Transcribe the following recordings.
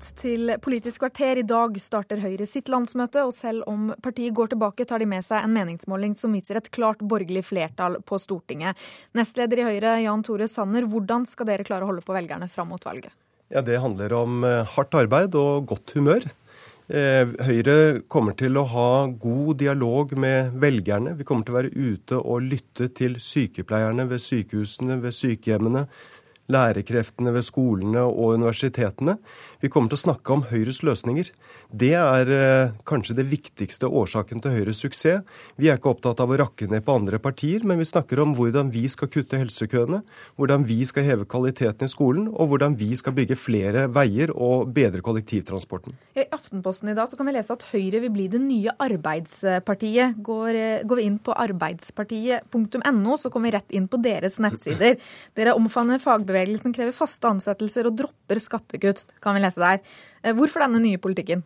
godt til Politisk kvarter. I dag starter Høyre sitt landsmøte, og selv om partiet går tilbake, tar de med seg en meningsmåling som viser et klart borgerlig flertall på Stortinget. Nestleder i Høyre, Jan Tore Sanner, hvordan skal dere klare å holde på velgerne fram mot valget? Ja, Det handler om eh, hardt arbeid og godt humør. Eh, Høyre kommer til å ha god dialog med velgerne. Vi kommer til å være ute og lytte til sykepleierne ved sykehusene, ved sykehjemmene, lærekreftene ved skolene og universitetene. Vi kommer til å snakke om Høyres løsninger. Det er eh, kanskje det viktigste årsaken til Høyres suksess. Vi er ikke opptatt av å rakke ned på andre partier, men vi snakker om hvordan vi skal kutte helsekøene, hvordan vi skal heve kvaliteten i skolen, og hvordan vi skal bygge flere veier og bedre kollektivtransporten. I Aftenposten i dag kan vi lese at Høyre vil bli det nye Arbeidspartiet. Går, eh, går vi inn på arbeidspartiet.no, så kommer vi rett inn på deres nettsider. Dere omfavner fagbevegelsen, krever faste ansettelser og dropper skattekutt, kan vi lese der. Eh, hvorfor denne nye politikken?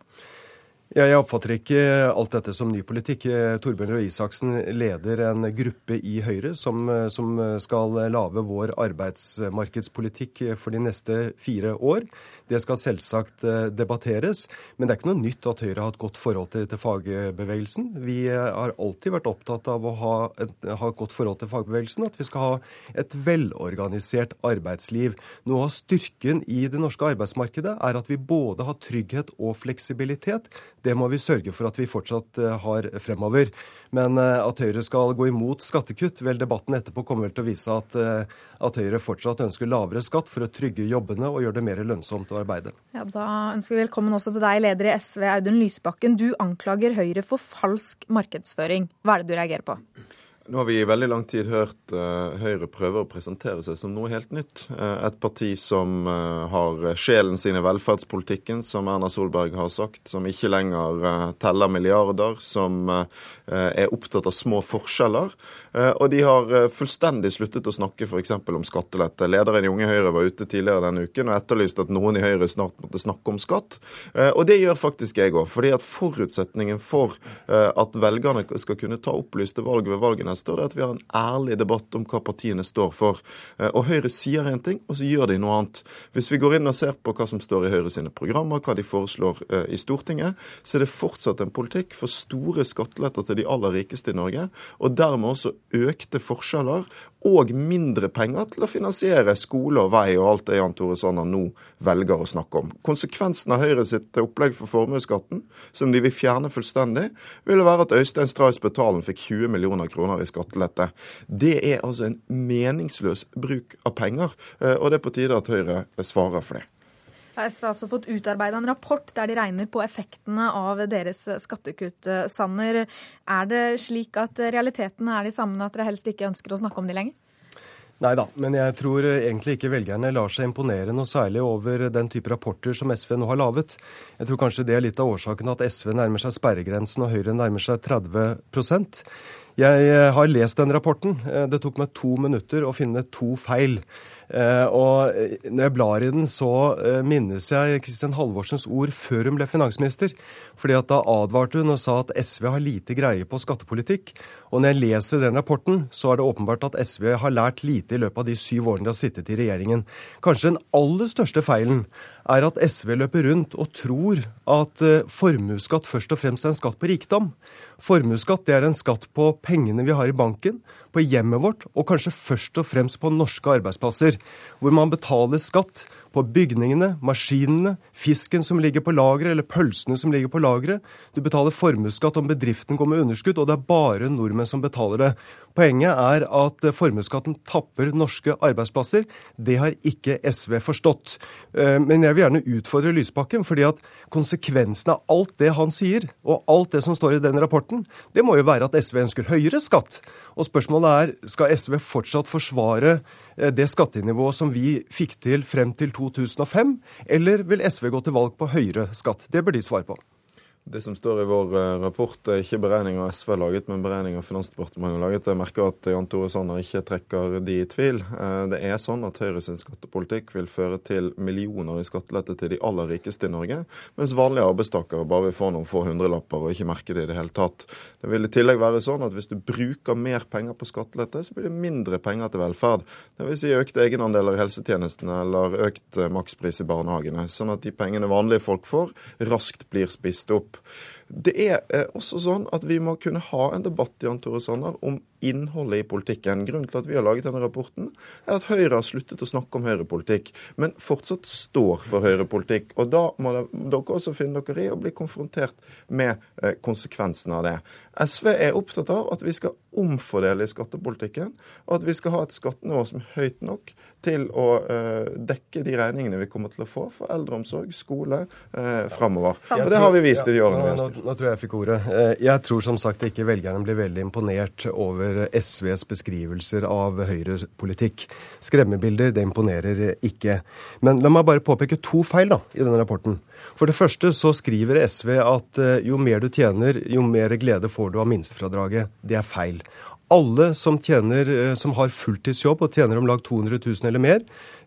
Ja, jeg oppfatter ikke alt dette som ny politikk. Eh, Torbjørn Røe Isaksen leder en gruppe i Høyre som, eh, som, skal lage vår arbeidsmarkedspolitikk for de neste fire år. Det skal selvsagt debatteres, men det er ikke noe nytt at Høyre har et godt forhold til, til fagbevegelsen. Vi har alltid vært opptatt av å ha et, ha et godt forhold til fagbevegelsen, at vi skal ha et velorganisert arbeidsliv. Noe av styrken i det norske arbeidsmarkedet er at vi både har trygghet og fleksibilitet. Det må vi sørge for at vi fortsatt eh, har fremover. Men eh, at Høyre skal gå imot skattekutt, vel, debatten etterpå kommer vel til å vise at, eh, at Høyre fortsatt ønsker lavere skatt for å trygge jobbene og gjøre det mer lønnsomt å arbeide. Ja, Da ønsker vi velkommen også til deg, leder i SV, Audun Lysbakken. Du anklager Høyre for falsk markedsføring. Hva er det du reagerer på? Nå har vi i veldig lang tid hørt uh, Høyre prøve å presentere seg som noe helt nytt. Uh, et parti som uh, har sjelen sin i velferdspolitikken, som Erna Solberg har sagt, som ikke lenger teller milliarder, som er opptatt av små forskjeller. og de har fullstendig sluttet å snakke f.eks. om skattelette. Lederen i Unge Høyre var ute tidligere denne uken og etterlyste at noen i Høyre snart måtte snakke om skatt. og det gjør faktisk jeg òg. fordi at forutsetningen for at velgerne skal kunne ta opplyste valg ved valgene står det at vi har en ærlig debatt om hva partiene står for. Eh, og Høyre sier én ting, og så gjør de noe annet. Hvis vi går inn og ser på hva som står i Høyre sine programmer, hva de foreslår eh, i Stortinget, så er det fortsatt en politikk for store skatteletter til de aller rikeste i Norge, og dermed også økte forskjeller og mindre penger til å finansiere skole og vei og alt det Jan Tore Sanner nå velger å snakke om. Konsekvensen av Høyre sitt opplegg for formuesskatten, som de vil fjerne fullstendig, ville være at Øystein Strauss Betalen fikk 20 millioner kroner i skattelette. Det er altså en meningsløs bruk av penger, eh, og det er på tide at Høyre svarer for det. SV har også fått utarbeida en rapport der de regner på effektene av deres skattekutt. Sanner, er det slik at realitetene er de samme, at dere helst ikke ønsker å snakke om de lenger? Nei da, men jeg tror egentlig ikke velgerne lar seg imponere noe særlig over den type rapporter som SV nå har laget. Jeg tror kanskje det er litt av årsaken at SV nærmer seg sperregrensen og Høyre nærmer seg 30 Jeg har lest den rapporten. Det tok meg to minutter å finne to feil. Eh, og eh, når jeg blar i den, så eh, minnes jeg Kristin Halvorsens ord før hun ble finansminister. Fordi at Da advarte hun og sa at SV har lite greie på skattepolitikk. Og når jeg leser den rapporten, så er det åpenbart at SV har lært lite i løpet av de syv årene de har sittet i regjeringen. Kanskje den aller største feilen er at SV løper rundt og tror at formuesskatt først og fremst er en skatt på rikdom. Formuesskatt er en skatt på pengene vi har i banken, på hjemmet vårt, og kanskje først og fremst på norske arbeidsplasser, hvor man betaler skatt på bygningene, maskinene, fisken som ligger på lageret, eller pølsene som ligger på lageret. Du betaler formuesskatt om bedriften går med underskudd, og det er bare nordmenn som betaler det. Poenget er at formuesskatten tapper norske arbeidsplasser. Det har ikke SV forstått. Eh, men jeg vil gjerne utfordre Lysbakken, fordi at konsekvensen av alt det han sier, og alt det som står i den rapporten, det må jo være at SV ønsker høyere skatt. Og spørsmålet er, skal SV fortsatt forsvare eh, det skattenivået som vi fikk til frem til 2005, eller vil SV gå til valg på høyere skatt? Det bør de svare på. Det som står i vår eh, rapport, er ikke beregninger SV har laget, men beregninger Finansdepartementet har laget. Jeg merker at Jan Tore Sanner ikke trekker de i tvil. Eh, det er sånn at Høyres skattepolitikk vil føre til millioner i skattelette til de aller rikeste i Norge, mens vanlige arbeidstakere bare vil få noen få hundrelapper og ikke merke det i det hele tatt. Det vil i tillegg være sånn at hvis du bruker mer penger på skattelette, så blir det mindre penger til velferd. Dvs. Si økte egenandeler i helsetjenestene eller økt eh, makspris i barnehagene. Sånn at de pengene vanlige folk får, raskt blir spist opp. Det er eh, også sånn at vi må kunne ha en debatt Jan Tore Sanner, om innholdet i politikken. Grunnen til at vi har laget denne rapporten, er at Høyre har sluttet å snakke om høyrepolitikk, men fortsatt står for høyrepolitikk. Og da må dere også finne dere i å bli konfrontert med eh, konsekvensene av det. SV er opptatt av at vi skal omfordele i skattepolitikken, og at vi skal ha et skattenivå som er høyt nok til å uh, dekke de regningene vi kommer til å få for eldreomsorg, skole uh, framover. Og det har vi vist i de årene vi har styrt. Nå, nå, tror jeg jeg fikk ordet. Uh, jeg tror som sagt ikke velgerne blir veldig imponert over SVs beskrivelser av høyrepolitikk. Skremmebilder, det imponerer ikke. Men la meg bare påpeke to feil da, i denne rapporten. For det første så skriver SV at jo mer du tjener, jo mer glede får du av minstefradraget. Det er feil alle som, tjener, eh, som har fulltidsjobb og tjener om lag 200 000 eller mer,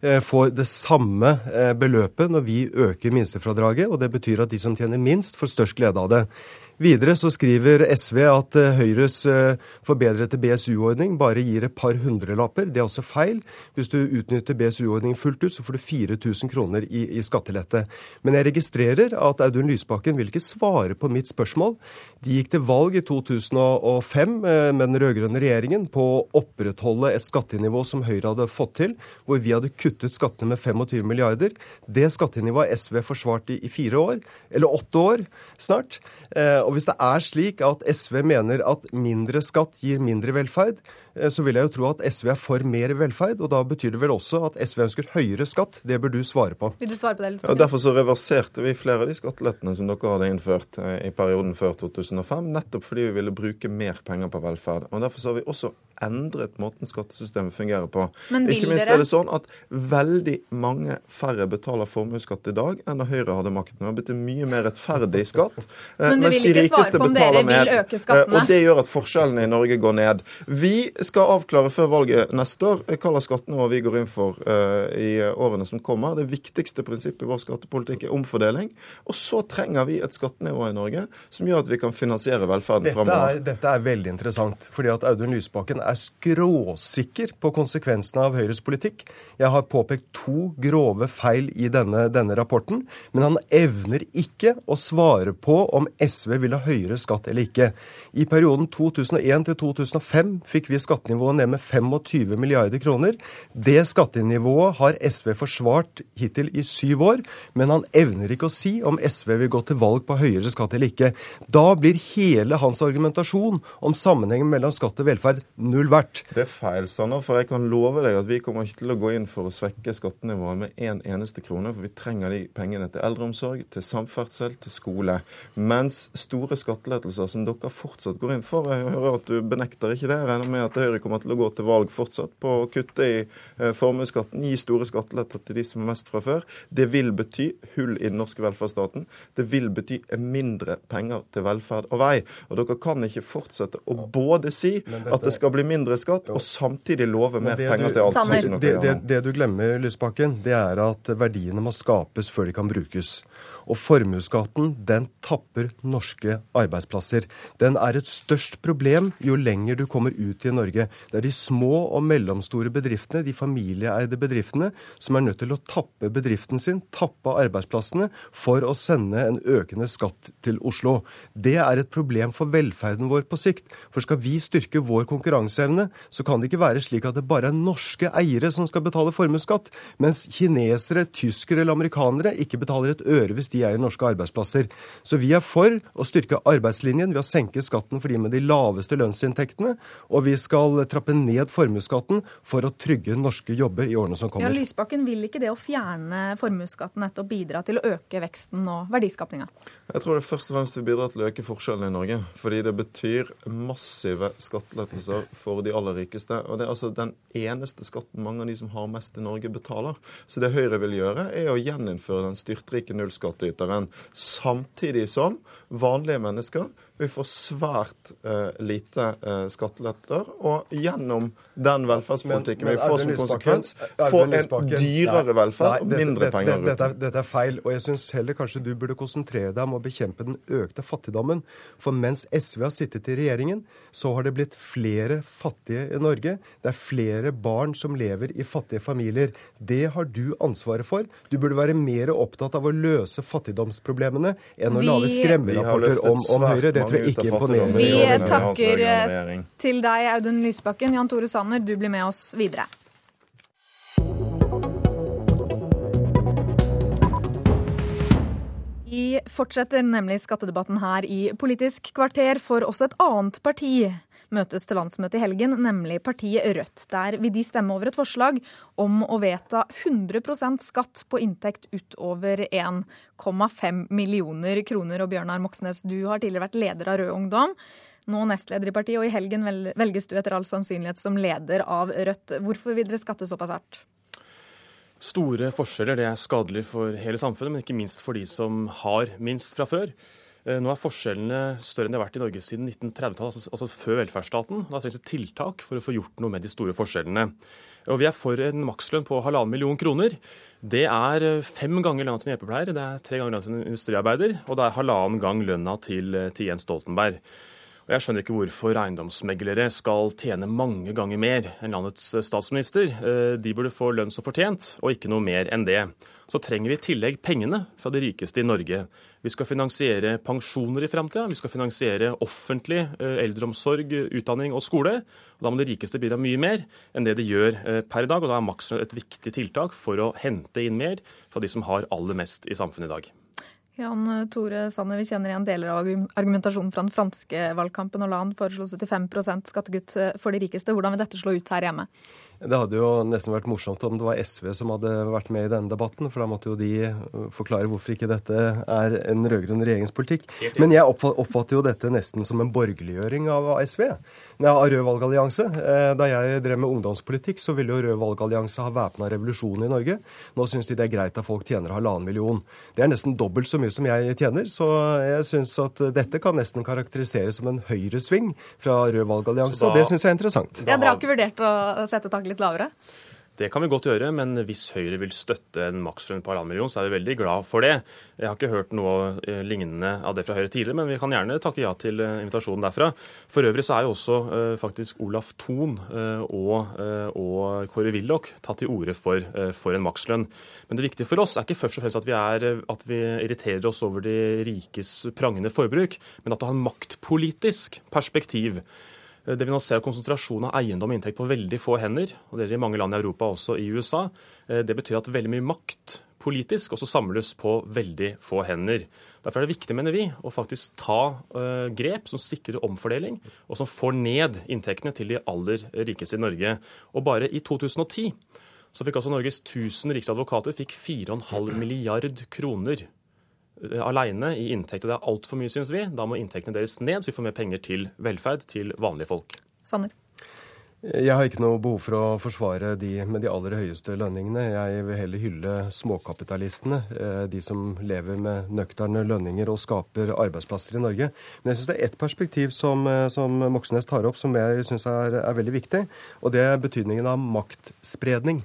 eh, får det samme eh, beløpet når vi øker minstefradraget. og Det betyr at de som tjener minst, får størst glede av det. Videre så skriver SV at eh, Høyres forbedrete BSU-ordning bare gir et par hundrelapper. Det er også feil. Hvis du utnytter BSU-ordningen fullt ut, så får du 4000 kroner i, i, skattelette. Men jeg registrerer at Audun Lysbakken vil ikke svare på mitt spørsmål. De gikk til valg i 2005 eh, med den rød-grønne regjeringen på å opprettholde et skattenivå som Høyre hadde fått til, hvor vi hadde kuttet skattene med 25 milliarder. Det skattenivået har SV forsvart i, i fire år, eller åtte år snart. Og hvis det er slik at SV mener at mindre skatt gir mindre velferd, Eh, så vil jeg jo tro at SV er for mer velferd. Og da betyr det vel også at SV ønsker høyere skatt. Det bør du svare på. Vil du svare på det litt? Ja, derfor så reverserte vi flere av de skattelettene som dere hadde innført eh, i perioden før 2005, nettopp fordi vi ville bruke mer penger på velferd. Og derfor så har vi også endret måten skattesystemet fungerer på. Men Ikke minst er det sånn at veldig mange færre betaler formuesskatt i dag enn da Høyre hadde makten. Det har blitt en mye mer rettferdig skatt. Eh, Men du vil ikke svare på om dere vil øke skattene? Og det gjør at forskjellene i Norge går ned. Vi skal avklare før valget neste år hva slags skattenivå vi går inn for uh, i årene som kommer. Det viktigste prinsippet i vår skattepolitikk er omfordeling. Og så trenger vi et skattenivå i Norge som gjør at vi kan finansiere velferden dette fremover. Er, dette er veldig interessant, fordi at Audun Lysbakken er skråsikker på konsekvensene av Høyres politikk. Jeg har påpekt to grove feil i denne, denne rapporten, men han evner ikke å svare på om SV vil ha høyere skatt eller ikke. I perioden 2001 til 2005 fikk vi skattenivået ned med 25 milliarder kroner. Det skattenivået har SV forsvart hittil i syv år, men han evner ikke å si om SV vil gå til valg på høyere skatt eller ikke. Da blir hele hans argumentasjon om sammenhengen mellom skatt og velferd null verdt. Det er feil, Sanner, for jeg kan love deg at vi kommer ikke til å gå inn for å svekke skattenivået med én en eneste krone, for vi trenger de pengene til eldreomsorg, til samferdsel, til skole. Mens store skattelettelser som dere fortsatt går inn for, jeg hører at du benekter ikke det, jeg regner med at Høyre kommer til å gå til valg fortsatt på å kutte i eh, formuesskatten, gi store skatteletter til de som har mest fra før. Det vil bety hull i den norske velferdsstaten. Det vil bety mindre penger til velferd og vei. Og dere kan ikke fortsette å både si at det skal bli mindre skatt, og samtidig love mer penger til alt. Det, det, det, det du glemmer, Lysbakken, det er at verdiene må skapes før de kan brukes. Og formuesskatten den tapper norske arbeidsplasser. Den er et størst problem jo lenger du kommer ut i Norge. Det er de små og mellomstore bedriftene, de familieeide bedriftene, som er nødt til å tappe bedriften sin, tappe arbeidsplassene, for å sende en økende skatt til Oslo. Det er et problem for velferden vår på sikt. For skal vi styrke vår konkurranseevne, så kan det ikke være slik at det bare er norske eiere som skal betale formuesskatt, mens kinesere, tyskere eller amerikanere ikke betaler et øre hvis de de eier norske arbeidsplasser. Så vi er for å styrke arbeidslinjen ved å senke skatten for de med de laveste lønnsinntektene, og vi skal trappe ned formuesskatten for å trygge norske jobber i årene som kommer. Ja, Lysbakken vil ikke det å fjerne formuesskatten nettopp bidra til å øke veksten og verdiskapinga? Jeg tror det først og fremst vil bidra til å øke forskjellene i Norge. Fordi det betyr massive skattelettelser for de aller rikeste. Og Det er altså den eneste skatten mange av de som har mest i Norge, betaler. Så det Høyre vil gjøre, er å gjeninnføre den styrtrike nullskattyteren. Samtidig som vanlige mennesker vil få svært uh, lite uh, skatteletter. Og gjennom den velferdspolitikken men, men, vi får som konsekvens, få en dyrere velferd og mindre dette, penger ut. Dette, dette, er feil. Og jeg syns heller kanskje du burde konsentrere deg om å bekjempe den økte fattigdommen. For mens SV har sittet i regjeringen, så har det blitt flere fattige i Norge. Det er flere barn som lever i fattige familier. Det har du ansvaret for. Du burde være mer opptatt av å løse fattigdomsproblemene enn å lage skremmerapporter om, om Høyre. Det tror jeg ikke imponerer. Vi takker eh, til deg, Audun Lysbakken. Jan Tore Sanner, du blir med oss videre. Vi fortsetter nemlig skattedebatten her i Politisk kvarter, for også et annet parti møtes til landsmøte i helgen, nemlig partiet Rødt. Der vil de stemme over et forslag om å vedta 100% skatt på inntekt utover 1,5 millioner kroner. Og Bjørnar Moxnes, du har tidligere vært leder av Rød Ungdom, nå nestleder i partiet, og i helgen velges du etter all sannsynlighet som leder av Rødt. Hvorfor vil dere skatte såpass hardt? Store forskjeller det er skadelig for hele samfunnet, men ikke minst for de som har minst fra før. Eh, nå er forskjellene større enn de har vært i Norge siden 1930-tallet, altså, altså, før velferdsstaten. Da trengs det tiltak for å få gjort noe med de store forskjellene. Og Vi er for en makslønn på halvannen million kroner. Det er eh, fem ganger lønna til en hjelpepleier, det er tre ganger lønna til en industriarbeider, og det er halvannen gang lønna til, eh, til Jens Stoltenberg. Og Jeg skjønner ikke hvorfor eiendomsmeglere skal tjene mange ganger mer enn landets statsminister. De burde få lønn som fortjent, og ikke noe mer enn det så trenger vi i tillegg pengene fra de rikeste i Norge. Vi skal finansiere pensjoner i framtida, vi skal finansiere offentlig eh, eldreomsorg, utdanning og skole. Og da må de rikeste bidra mye mer enn det de gjør eh, per i dag. Og da er makslønn et viktig tiltak for å hente inn mer fra de som har aller mest i samfunnet i dag. Jan Tore Sanner, vi kjenner igjen deler av argumentasjonen fra den franske valgkampen. Hollande foreslo 75% skattekutt for de rikeste. Hvordan vil dette slå ut her hjemme? Det hadde jo nesten vært morsomt om det var SV som hadde vært med i denne debatten, for da måtte jo de uh, forklare hvorfor ikke dette er en rød-grønn regjeringspolitikk. Men jeg oppfatter jo dette nesten som en borgerliggjøring av SV, av Rød valgallianse. Eh, da jeg drev med ungdomspolitikk, så ville jo Rød valgallianse ha væpna revolusjon i Norge. Nå syns de det er greit at folk tjener halvannen million. Det er nesten dobbelt så mye som jeg tjener, så jeg syns at dette kan nesten karakteriseres som en høyresving fra Rød valgallianse, og det syns jeg er interessant. Ja, Dere har ikke vurdert å sette tak litt lavere? Det kan vi godt gjøre, men hvis Høyre vil støtte en makslønn på halvannen million, så er vi veldig glad for det. Jeg har ikke hørt noe eh, lignende av det fra Høyre tidligere, men vi kan gjerne takke ja til eh, invitasjonen derfra. For øvrig så er jo også uh, faktisk Olaf Thon og, og, Kåre Willoch tatt til orde for, for, en makslønn. Men det viktige for oss er ikke først og fremst at vi, er, at vi irriterer oss over de rikes prangende forbruk, men at det har en maktpolitisk perspektiv. Eh, det vi nå ser konsentrasjon av eiendom og inntekt på veldig få hender, og det er i mange land i Europa, også i USA, eh, det betyr at veldig mye makt politisk også samles på veldig få hender. Derfor er det viktig, mener vi, å faktisk ta uh, grep som sikrer omfordeling, og som får ned inntektene til de aller rikeste i Norge. Og bare i 2010 så fikk altså Norges 1000 riksadvokater fikk 4,5 milliard kroner Eh, alene i inntekt. Og det er altfor mye, syns vi. Da må inntektene deres ned, så vi får mer penger til velferd til vanlige folk. Sanner. Jeg har ikke noe behov for å forsvare de med de aller høyeste lønningene. Jeg vil heller hylle småkapitalistene, eh, de som lever med nøkterne lønninger og skaper arbeidsplasser i Norge. Men jeg syns det er ett perspektiv som, eh, som Moxnes tar opp som jeg syns er, er veldig viktig, og det er betydningen av maktspredning.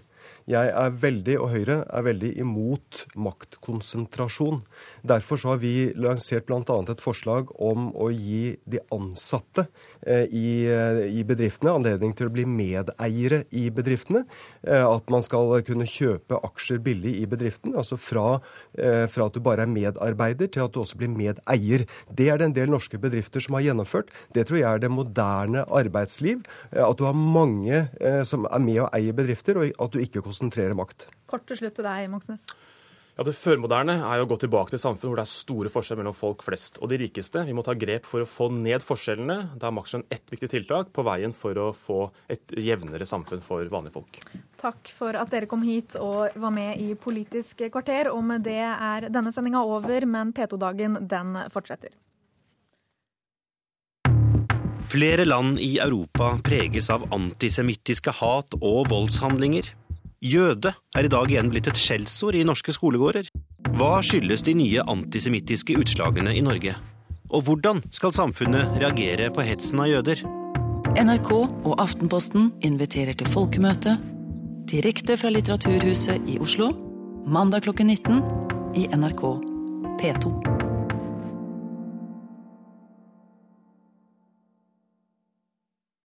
Jeg er veldig, og Høyre er veldig imot maktkonsentrasjon. Derfor har vi lansert bl.a. et forslag om å gi de ansatte eh, i, eh, i, bedriftene anledning til å bli medeiere i bedriftene. Eh, at man skal kunne kjøpe aksjer billig i bedriften. Altså fra, fra at du bare er medarbeider til at du også blir medeier. Det er det en del norske bedrifter som har gjennomført. Det tror jeg er det moderne arbeidsliv. At du har mange som er med og eier bedrifter, og at du ikke konsentrere makt. Kort til slutt til deg, Moxnes. Ja, Det førmoderne er jo å gå tilbake til et samfunn hvor det er store forskjeller mellom folk flest og de rikeste. Vi må ta grep for å få ned forskjellene. Da er makslønn ett viktig tiltak på veien for å få et jevnere samfunn for vanlige folk. Takk for at dere kom hit og var med i Politisk kvarter. Og med det er denne sendinga over, men P2-dagen den fortsetter. Flere land i Europa preges av antisemittiske hat og voldshandlinger. Jøde er i dag igjen blitt et skjellsord i norske skolegårder. Hva skyldes de nye antisemittiske utslagene i Norge? Og hvordan skal samfunnet reagere på hetsen av jøder? NRK og Aftenposten inviterer til folkemøte direkte fra Litteraturhuset i Oslo mandag klokken 19 i NRK P2.